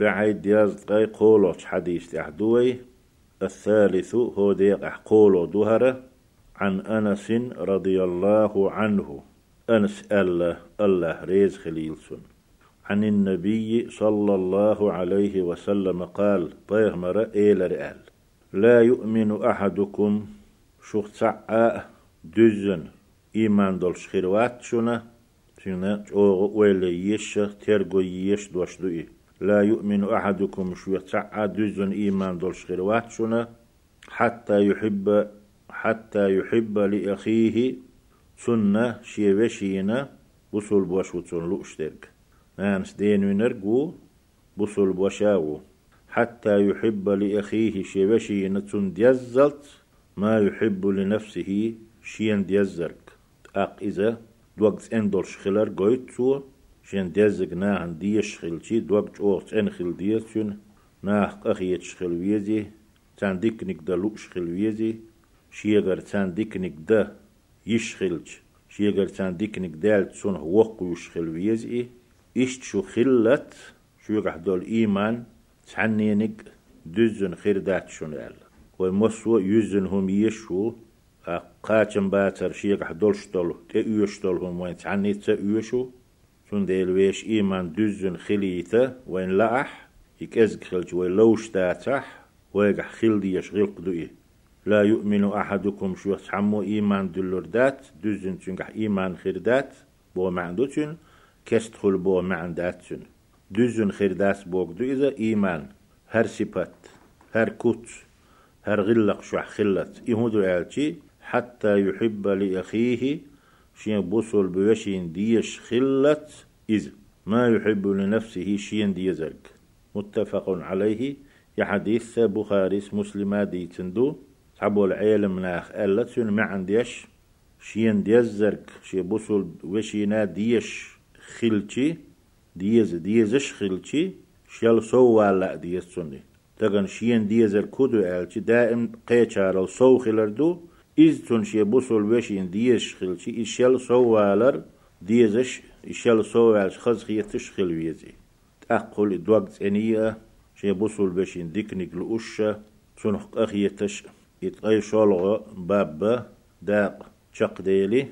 بعيد دياز قاي قولو حديث أحدوي الثالث هو ديق قولو دهرة عن أنس رضي الله عنه. أنس الله الله ريز خليلسون عن النبي صلى الله عليه وسلم قال طيغمر إيل رئال لا يؤمن أحدكم سعاء دزن. إيمان دول شخيروات شنا شنا أوغ ويل يش ترغو يش دوش دوئي. لا يؤمن أحدكم شو سعاء دزن إيمان دول شخيروات شنا حتى يحب حتى يحب لأخيه سنة شي وشينا بوصل بوش وتسون لؤشترك نانس دين ونرقو بوصل بوشاو. حتى يحب لأخيه شي وشينا تسون ديزلت ما يحب لنفسه شين ديزرك. أق إذا دوقت اندول شخلر قويت سو شين ديزق ناهن ديش خلشي دوقت اوغت انخل ديسون ناخ أخيت شخل ويزي تان ديكنك دا لوش خل ويزي شيغر تان ديكنك دا يشخلج شيغر تان ديكنك دالت سون وقو يشخل ويزي إشت شو خلت شو يقح دول إيمان تعنينك دزن خير دات شون يالا ومسو يزن هم يشو قاچن باتر شيغح دول شتول تأيوش دول هم وين تعني تأيوشو سون ديل ويش إيمان دزن خليته وين لأح يكزك خلج وين لوش داتح ويقح خلدي يشغل قدوئي لا يؤمن أحدكم شو حمو إيمان دلور دات دزن تنقح إيمان خير دات بو معندو تن كستخل بو معندات تن دزن خير داس بوك إذا إيمان هر سبات هر كوت هر غلق شو خلت إهودو عالتي حتى يحب لأخيه شين بوصل بوشين ديش خلت إذ ما يحب لنفسه شين ديزرك متفق عليه. يا حديث بخاري مسلمة دي تندو. حبو العالم ناخ ألت ما عنديش شين ديزرك شي بوصل وشينا ديش خلتي. ديز ديزش خلتي. شيل سو ولا ديز سني تغن شين ديزر كودو ألتي. دائم قيچار سو خلردو إز تون شي بوصل وشين ديش خلتي إشيل سو والر ديزش إشيل سو والش خز خيتش خلويزي تأقل دوغت أنية شي بوصل بشين ديكنيك لأشة تنحق أخيتش يتغي شولغ باب داق شق ديلي